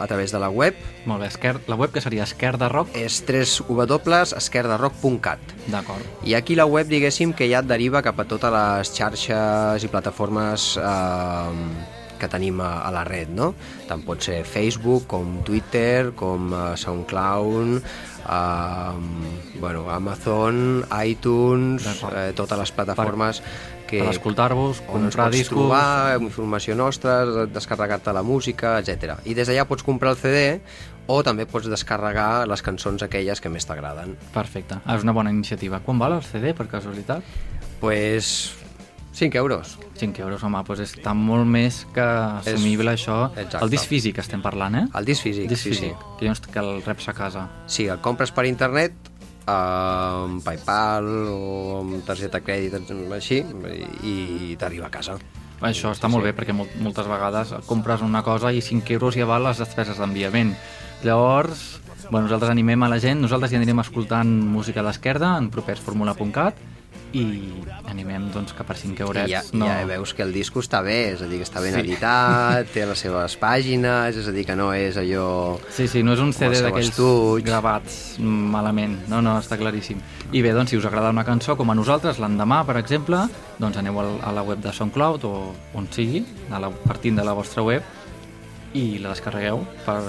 a través de la web.
Molt bé, esquer... la web que seria Esquerda Rock,
És www.esquerdarock.cat.
d'acord.
I aquí la web, diguéssim, que ja et deriva cap a totes les xarxes i plataformes eh, que tenim a, a la red, no? Tant pot ser Facebook, com Twitter, com eh, SoundCloud, eh, bueno, Amazon, iTunes, eh, totes les plataformes que,
Per escoltar-vos, comprar discos...
trobar informació nostra, descarregar-te la música, etc. I des d'allà pots comprar el CD o també pots descarregar les cançons aquelles que més t'agraden.
Perfecte, ah, és una bona iniciativa. Quan val el CD, per casualitat?
Pues 5 euros.
5 euros, home, doncs està molt més que assumible això.
Exacte.
El disc físic estem parlant, eh?
El disc físic,
disc
sí,
físic, que, llavors que el reps a casa.
Sí, el compres per internet, eh, amb Paypal o amb targeta de crèdit, així, i, t'arriba a casa.
Això està molt bé perquè mol moltes vegades compres una cosa i 5 euros ja val les despeses d'enviament. Llavors, bueno, nosaltres animem a la gent, nosaltres ja anirem escoltant música d'esquerda en propers formula.cat i animem doncs, que per 5
I
eurets
ja,
no...
ja veus que el disco està bé, és a dir, que està ben
Sí.
editat, té les seves pàgines, és a dir, que no és allò...
Sí, sí, no és un CD d'aquells gravats malament, no, no, està claríssim. I bé, doncs, si us agrada una cançó, com a nosaltres, l'endemà, per exemple, doncs aneu a la web de SoundCloud o on sigui, a la, partint de la vostra web, i la descarregueu per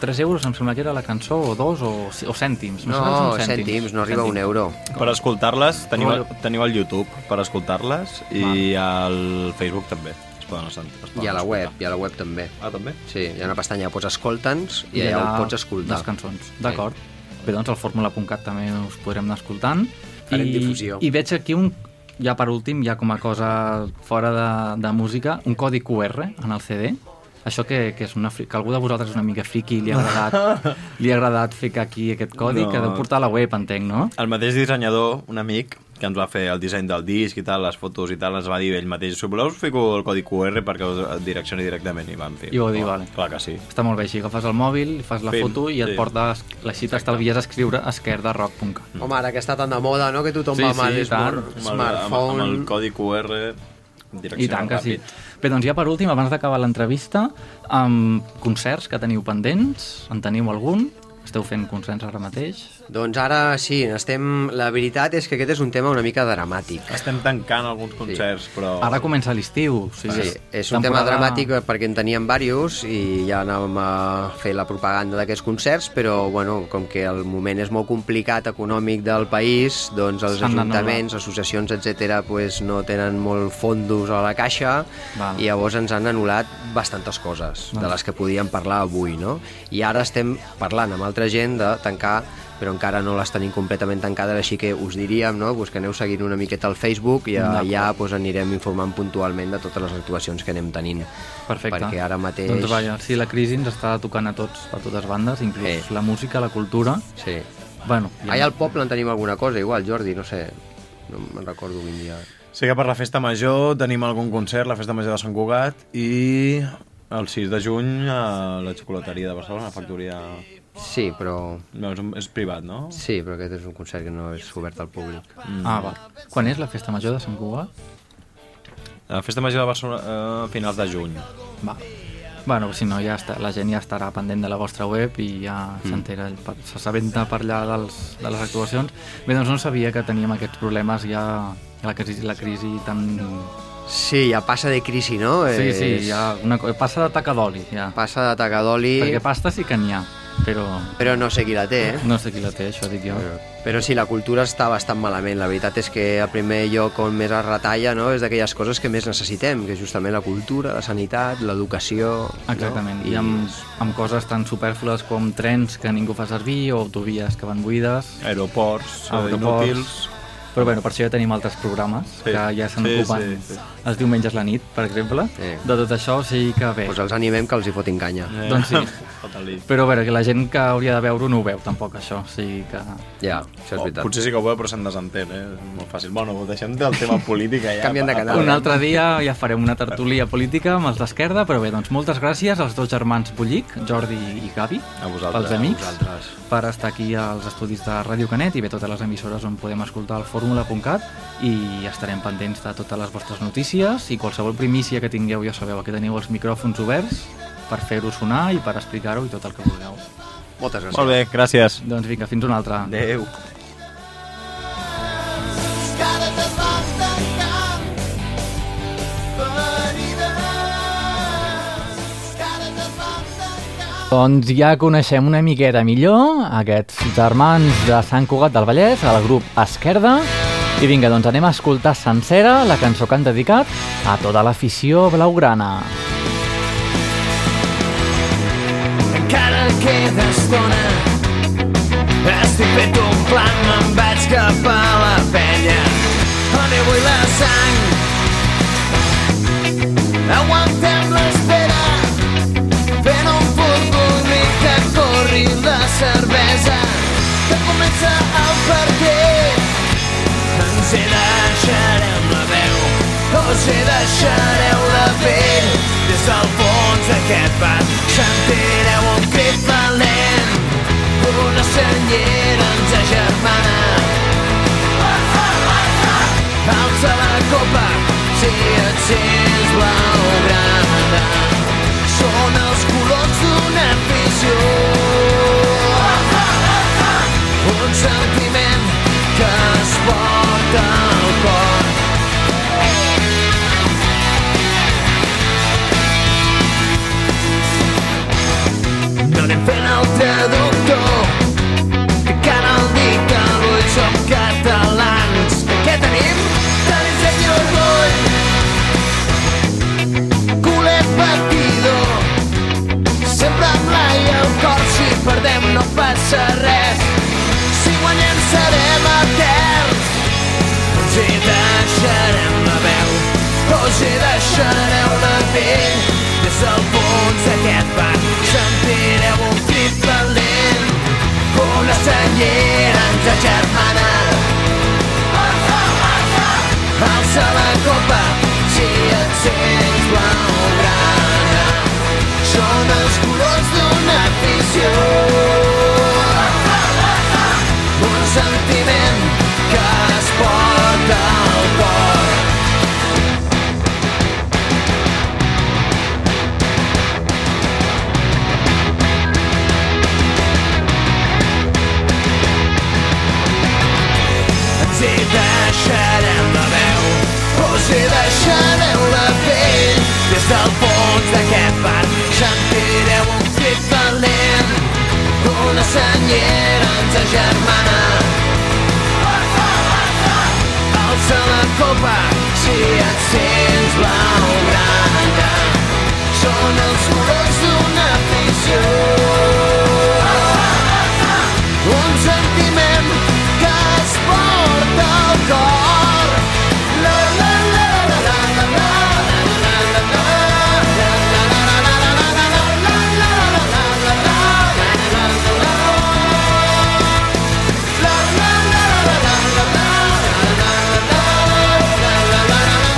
3 euros, em sembla que era la cançó, o 2, o, o cèntims.
No,
són
cèntims, no arriba a un
Cèntims.
euro.
Per escoltar-les teniu, teniu el YouTube per escoltar-les i al Facebook també. Es poden, es poden
I a la web,
escoltar.
i a la web també.
Ah, també?
Sí, hi ha una pestanya que pots escolta'ns i, allà ho pots escoltar.
Les cançons, d'acord. Bé, doncs al fórmula.cat també us podrem anar escoltant.
Farem
I,
difusió.
I veig aquí un, ja per últim, ja com a cosa fora de, de música, un codi QR en el CD. Això que, que és una, fri- que algú de vosaltres és una mica friqui i li ha agradat, li ha agradat ficar aquí aquest codi,
No.
que deu portar a la web, entenc, no?
El mateix dissenyador, un amic, que ens va fer el disseny del disc i tal, les fotos i tal, ens va dir ell mateix, si voleu us fico el codi QR perquè us direccioni directament i vam fer.
I ho va dir,
"Oh,
vale.
Clar que sí.
Està molt bé, així agafes el mòbil, fas la
Pim,
foto i et
sí.
porta, així t'estalvies escriure esquerdarock.cat.
Home, ara que està tan de moda, no?, que tothom
Sí,
va amb
sí,
el
tant.
smart-
Amb el, amb,
smartphone...
amb el codi QR direcciona
I tant que sí. Bé, doncs ja per últim, abans d'acabar l'entrevista, amb concerts que teniu pendents, en teniu algun? Esteu fent concerts ara mateix?
Doncs ara sí, estem... La veritat és que aquest és un tema una mica dramàtic.
Estem tancant alguns concerts, però...
Ara comença l'estiu. O sigui,
Sí, és un tema dramàtic perquè en teníem diversos i ja anàvem a fer la propaganda d'aquests concerts, però bueno, com que el moment és molt complicat econòmic del país, doncs els ajuntaments, associacions, etc pues no tenen molt fondos a la caixa
Val.
i llavors ens han anul·lat bastantes coses de les que podíem parlar avui, no? I ara estem parlant amb altra gent de tancar però encara no les tenim completament tancades, així que us diríem no? pues que aneu seguint una miqueta al Facebook i allà pues, anirem informant puntualment de totes les actuacions que anem tenint.
Perfecte.
Perquè ara mateix...
Doncs vaja, sí, la crisi ens està tocant a tots, a totes bandes, inclús
Sí.
la música, la cultura.
Sí.
Bueno,
Allà al poble en tenim alguna cosa, igual, Jordi, no sé. no me'n recordo quin dia.
Sé que per la festa major tenim algun concert, la festa major de Sant Cugat, i el 6 de juny a la xocolateria de Barcelona, la factoria...
Sí, però...
No, és, un- és privat, no?
Sí, però aquest és un concert que no és obert al públic.
Mm.
Ah, va. Quan és la festa major de Sant Cugat?
La festa major de Barcelona eh, a finals de juny.
Va. Bueno, si no, ja està, la gent ja estarà pendent de la vostra web i ja s'entera, per- s'assabenta per allà dels, de les actuacions. Bé, doncs no sabia que teníem aquests problemes ja, la crisi, la crisi tan...
Sí, ja passa de crisi, no?
Sí, sí, ja una, passa de taca d'oli, ja.
Passa de taca d'oli,
Perquè pasta sí que n'hi ha, però
però no sé qui la té, eh?
no sé qui la té, això dic jo.
Però sí, la cultura està bastant malament. La veritat és que el primer lloc on més es retalla no, és d'aquelles coses que més necessitem, que és justament la cultura, la sanitat, l'educació...
Exactament,
no?
i amb, amb coses tan superflues com trens que ningú fa servir o autovies que van buides,
Aeroports, eh,
Aeroports.
inútils...
Però bueno, per això ja tenim altres programes
Sí.
que ja se
Sí,
n'ocupen
sí, sí.
els diumenges a la nit, per exemple.
Sí.
De tot això, o sigui que bé.
Pues els animem que els hi fotin canya.
Eh,
Doncs sí.
Fota-li.
Però a veure, que la gent que hauria de veure-ho no ho veu tampoc, això. O sigui que...
Ja, això és
Oh,
veritat.
potser sí que ho veu, però se'n desentén, eh? És molt fàcil. Bueno, deixem del tema política ja.
Canviem de
pa-
canal.
Un altre dia ja farem una tertúlia política amb els d'Esquerda, però bé, doncs moltes gràcies als dos germans Bullic, Jordi i Gavi,
A vosaltres.
pels amics,
A vosaltres.
per estar aquí als estudis de Ràdio Canet i bé, totes les emissores on podem escoltar el fórmula.cat i estarem pendents de totes les vostres notícies i qualsevol primícia que tingueu, ja sabeu, aquí teniu els micròfons oberts per fer-ho sonar i per explicar-ho i tot el que vulgueu.
Moltes gràcies.
Molt bé, gràcies.
Doncs vinga, fins una altra.
Adéu.
Doncs ja coneixem una miqueta millor aquests germans de Sant Cugat del Vallès, el grup Esquerda. I vinga, doncs anem a escoltar sencera la cançó que han dedicat a tota l'afició blaugrana.
Encara queda estona. Estic fet un plan, me'n vaig cap a la penya on hi vull la sang. Aguantem l'espera fent un futbol que corri la cervesa que comença el perquè ens hi deixarem la us hi deixareu la pell des del fons d'aquest bar sentireu un crit valent una senyera ens agermana. Alça la copa si et sents blaugrana. Són els colors d'una afició passa res si guanyem serem eterns us hi deixarem la veu us hi deixareu la pell des del fons d'aquest banc sentireu un crit valent una senyera ens agermana alça la copa si et sents blaugrana són els colors d'una afició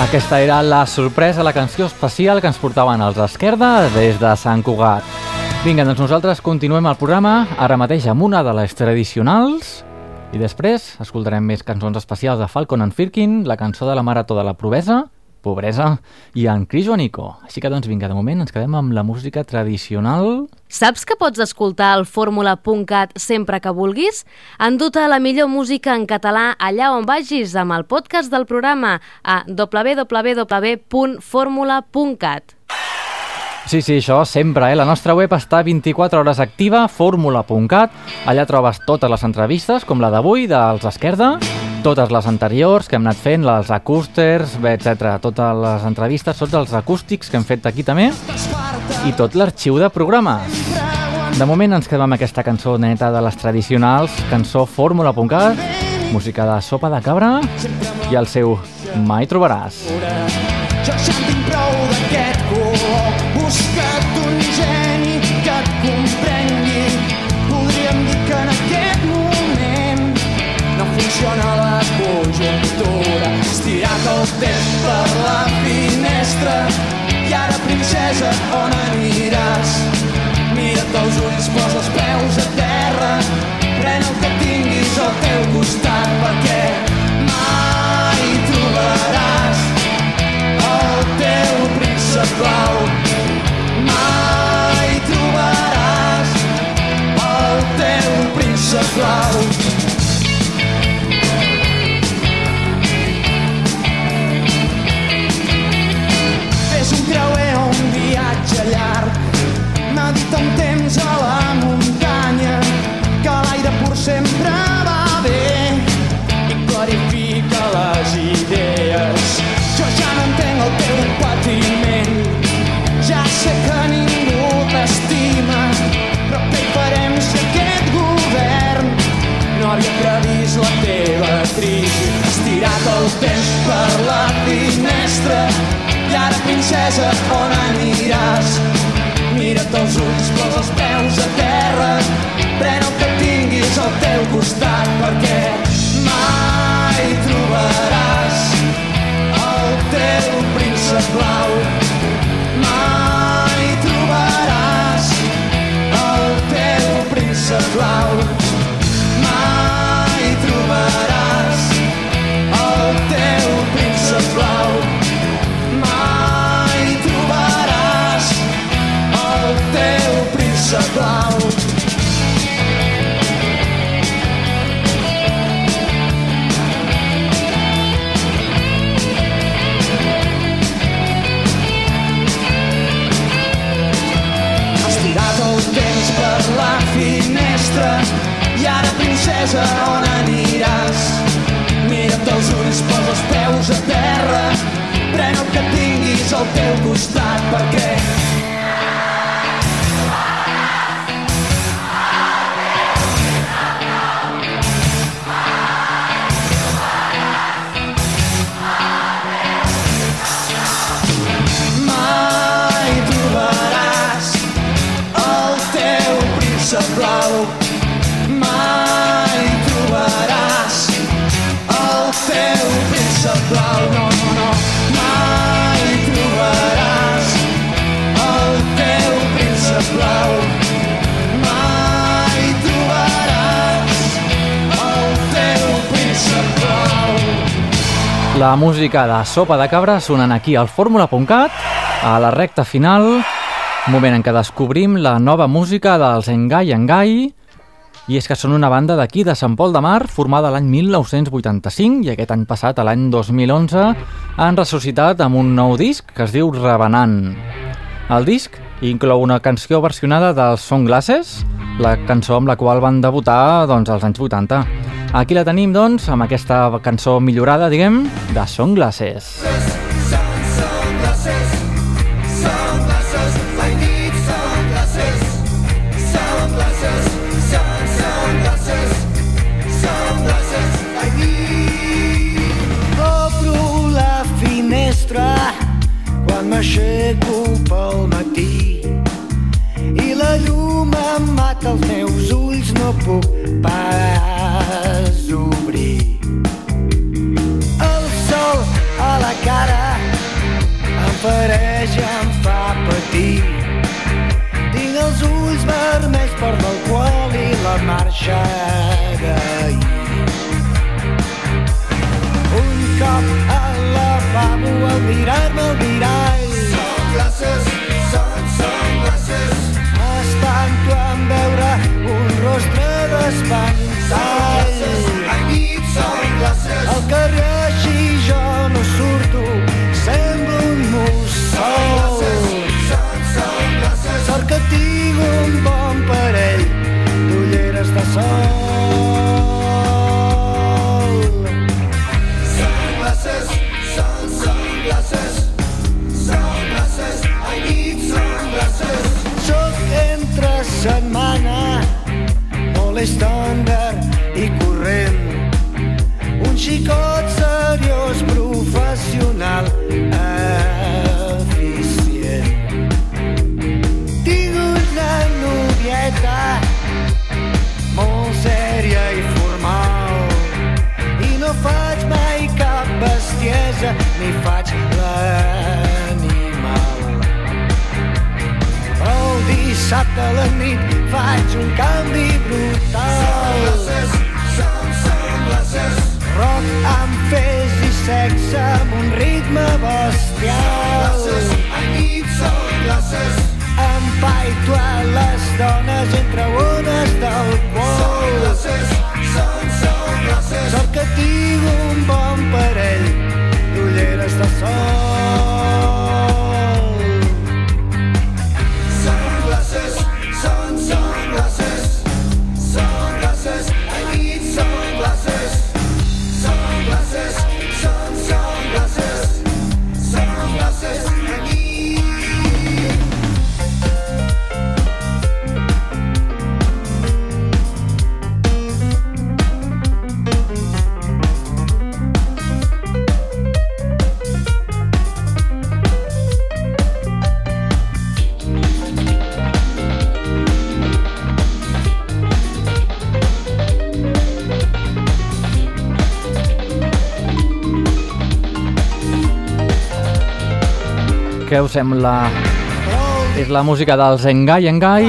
Aquesta era la sorpresa, la canció especial que ens portaven els Esquerda des de Sant Cugat. Vinga, doncs nosaltres continuem el programa, ara mateix amb una de les tradicionals, i després escoltarem més cançons especials de Falcon and Firkin, la cançó de la Marató de la Provesa, Pobresa, i en Cris Joanico. Així que, doncs, vinga, de moment ens quedem amb la música tradicional...
Saps que pots escoltar el fórmula.cat sempre que vulguis? Enduta la millor música en català allà on vagis amb el podcast del programa a www.formula.cat.
Sí, sí, això sempre, eh? La nostra web està 24 hores activa, fórmula.cat. Allà trobes totes les entrevistes, com la d'avui, dels Esquerda, totes les anteriors que hem anat fent, les acústers, etc. Totes les entrevistes, tots els acústics que hem fet aquí també, i tot l'arxiu de programes. De moment ens quedem amb aquesta cançó neta de les tradicionals, cançó fórmula.cat, música de sopa de cabra i el seu Mai trobaràs.
Jo ja en tinc prou Temps per la finestra i ara, princesa, on aniràs? Mira't als ulls, posa els peus a terra pren el que tinguis al teu costat perquè mai trobaràs el teu príncep blau. Mai trobaràs el teu príncep blau. Previst la teva crisi? Estirat el temps per la finestra i ara, princesa, on aniràs? Mira't als ulls, posa els peus a terra, pren el que tinguis al teu costat, perquè mai trobaràs el teu príncep blau. Mai trobaràs el teu príncep blau.
Música de Sopa de Cabra sonant aquí al fórmula.cat a la recta final, moment en què descobrim la nova música dels Engai Engai i és que són una banda d'aquí de Sant Pol de Mar formada l'any 1985 i aquest any passat, a l'any 2011, han ressuscitat amb un nou disc que es diu Revenant. El disc inclou una canció versionada dels Sunglasses, la cançó amb la qual van debutar doncs, als anys 80. Aquí la tenim, doncs, amb aquesta cançó millorada, diguem, de Sunglasses.
Sunglasses,
sembla? És la música dels Engai Engai,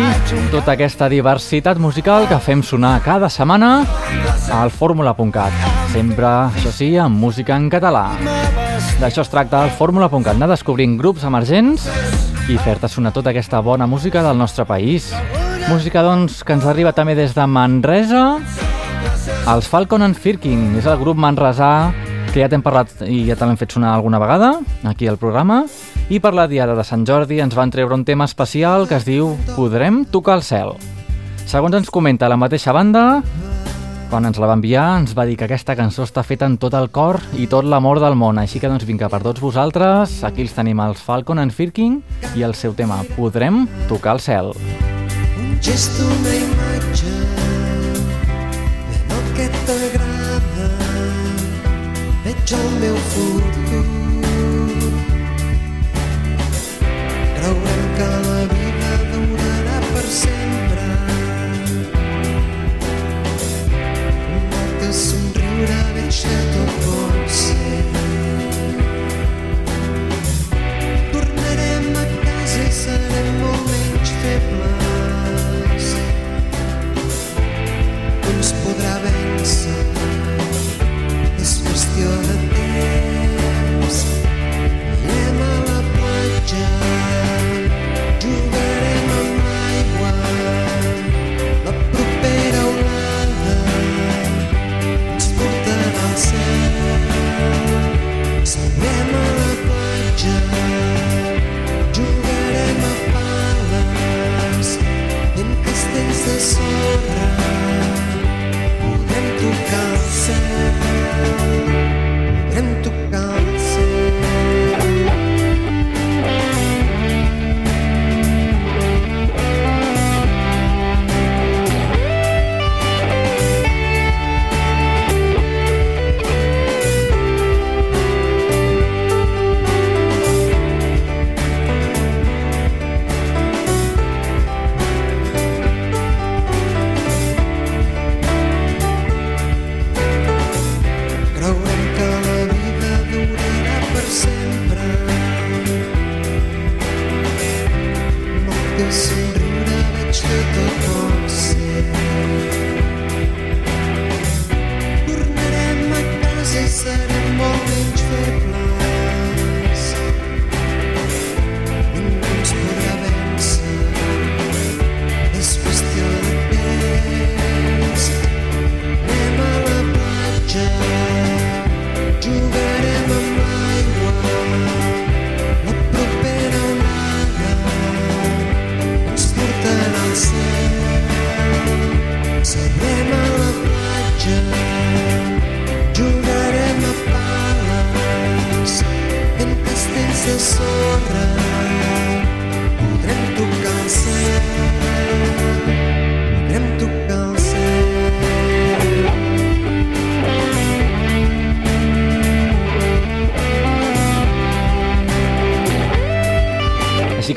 tota aquesta diversitat musical que fem sonar cada setmana al fórmula.cat. Sempre, això sí, amb música en català. D'això es tracta el fórmula.cat, anar descobrint grups emergents i fer-te sonar tota aquesta bona música del nostre país. Música, doncs, que ens arriba també des de Manresa, els Falcon and Firkin, és el grup manresà que ja t'hem parlat i ja te l'hem fet sonar alguna vegada aquí al programa i per la diada de Sant Jordi ens van treure un tema especial que es diu Podrem tocar el cel. Segons ens comenta la mateixa banda, quan ens la va enviar ens va dir que aquesta cançó està feta en tot el cor i tot l'amor del món, així que doncs vinga, per tots vosaltres, aquí els tenim els Falcon and Firkin i el seu tema Podrem tocar el cel.
Un gest, una imatge d'allò que t'agrada veig el meu futur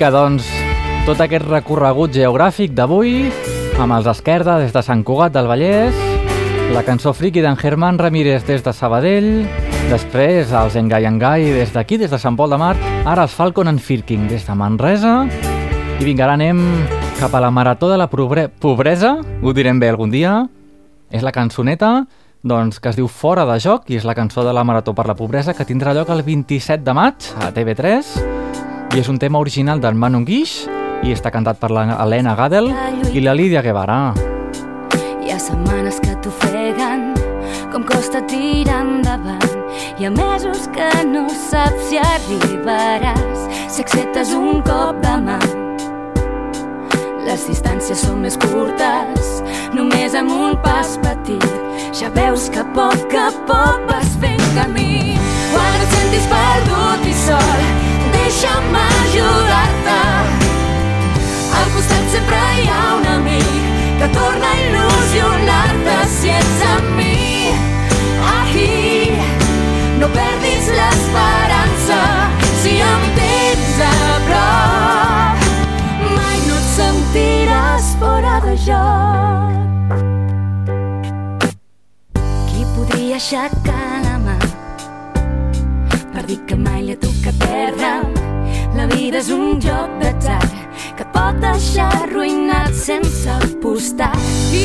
Que,
doncs, tot aquest recorregut geogràfic d'avui, amb els Esquerda des de Sant Cugat del Vallès, la cançó friki d'en Germán Ramírez des de Sabadell, després els Engai Engai des d'aquí, des de Sant Pol de Mar, ara els Falcon and Firking des de Manresa, i vinga, ara anem cap a la Marató de la Pobre Pobresa, ho direm bé algun dia, és la cançoneta doncs, que es diu Fora de joc i és la cançó de la Marató per la Pobresa que tindrà lloc el 27 de maig a TV3 i és un tema original del Manu Guix i està cantat per la Helena Gadel i la Lídia Guevara.
Hi ha setmanes que t'ofeguen, com costa tirar endavant. Hi ha mesos que no saps si arribaràs, si acceptes un cop de mà. Les distàncies són més curtes, només amb un pas petit. Ja veus que a poc a poc vas fent camí. Quan et sentis perdut i sol, llama ayuda.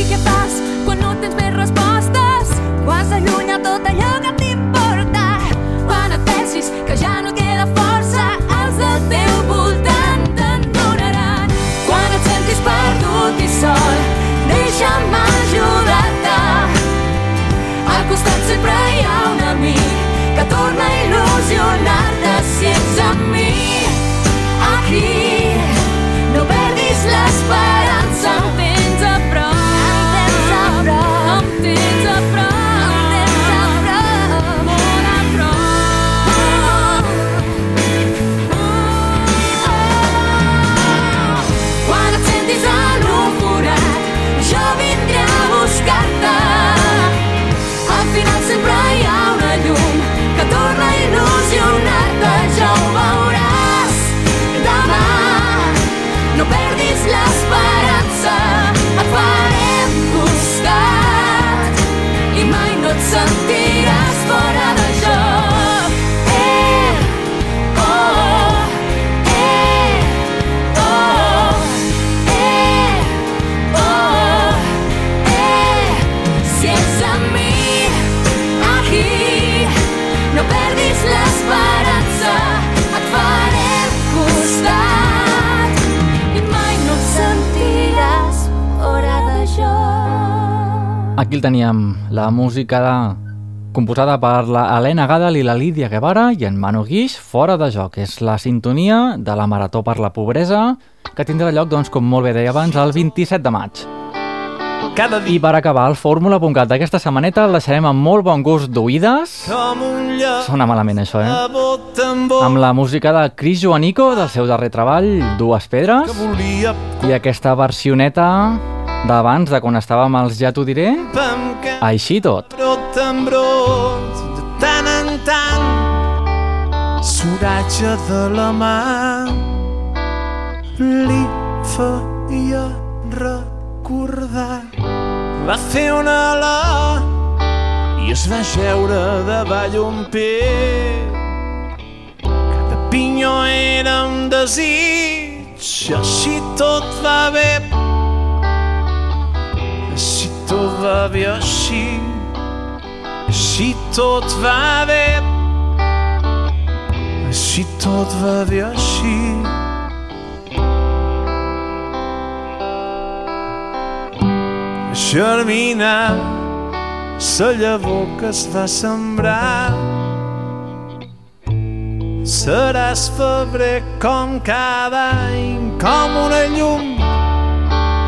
Què fas quan no tens més respostes? Quan s'allunya tot allò Aquí
el teníem, la música de... composada per la Helena Gadel i la Lídia Guevara i en Manu Guix, fora de joc. És la sintonia de la Marató per la Pobresa, que tindrà lloc, doncs, com molt bé deia abans, el 27 de maig.
Cada
I per acabar el fórmula.cat d'aquesta setmaneta el deixarem amb molt bon gust d'oïdes. Sona malament això, eh?
bot en bot
Amb la música de Cris Joanico, del seu darrer treball, Dues Pedres, i aquesta versioneta d'abans, de quan estàvem als Ja t'ho diré, així tot.
brot en brot de tant en tant s'oratge de la mà li feia recordar va fer una ala i es va jeure davall un pet. Cada pinyó era un desig així tot va bé. Així tot va bé així així tot va bé. Així tot va bé així germinar la llavor que es va sembrar. Seràs febrer com cada any com una llum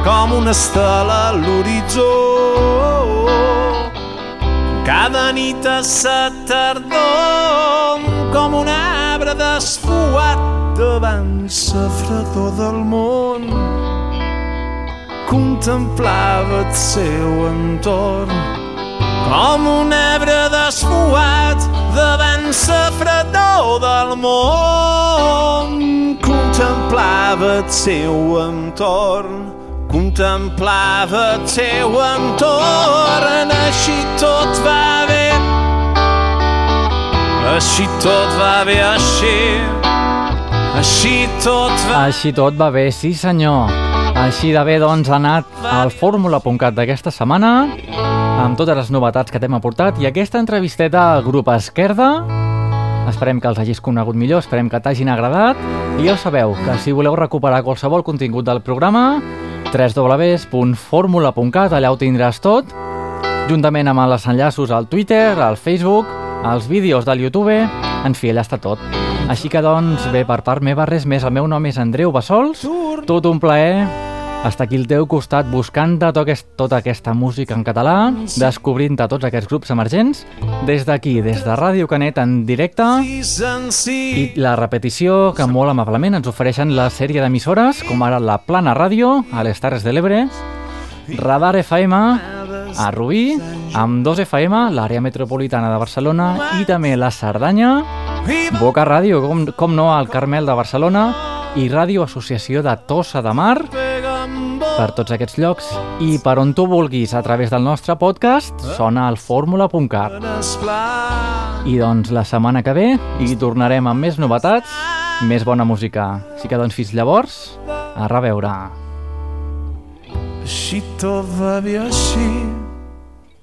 com una estela a l'horitzó. Cada nit a sa tardor com un arbre desfuat davant la fredor del món contemplava el seu entorn com un arbre desfuat davant la fredor del món. Contemplava el seu entorn contemplava el seu entorn. Així tot va bé. Així tot va bé així. Així tot va
Així tot va bé, sí senyor. Així de bé, doncs, ha anat al fórmula.cat d'aquesta setmana, amb totes les novetats que t'hem aportat, i aquesta entrevisteta al grup Esquerda, esperem que els hagis conegut millor, esperem que t'hagin agradat, i ja sabeu, que si voleu recuperar qualsevol contingut del programa, www.formula.cat, allà ho tindràs tot, juntament amb els enllaços al Twitter, al Facebook, als vídeos del YouTube, en fi, allà està tot. Així que, doncs, bé, per part meva, res més. El meu nom és Andreu Bassols. Tot un plaer estar aquí al teu costat buscant-te tota aquesta música en català, descobrint-te tots aquests grups emergents, des d'aquí, des de Ràdio Canet en directe, i la repetició que molt amablement ens ofereixen la sèrie d'emissores, com ara la Plana Ràdio, a les Terres de l'Ebre, Radar FM, a Rubí, amb 2 FM, l'àrea metropolitana de Barcelona, i també la Cerdanya, Boca Ràdio, com, com no, al Carmel de Barcelona, i Ràdio Associació de Tossa de Mar, per tots aquests llocs, i per on tu vulguis, a través del nostre podcast, sona al fórmula.cat. I doncs la setmana que ve hi tornarem amb més novetats, més bona música. Així que doncs fins llavors, a reveure.
Així tot va bé així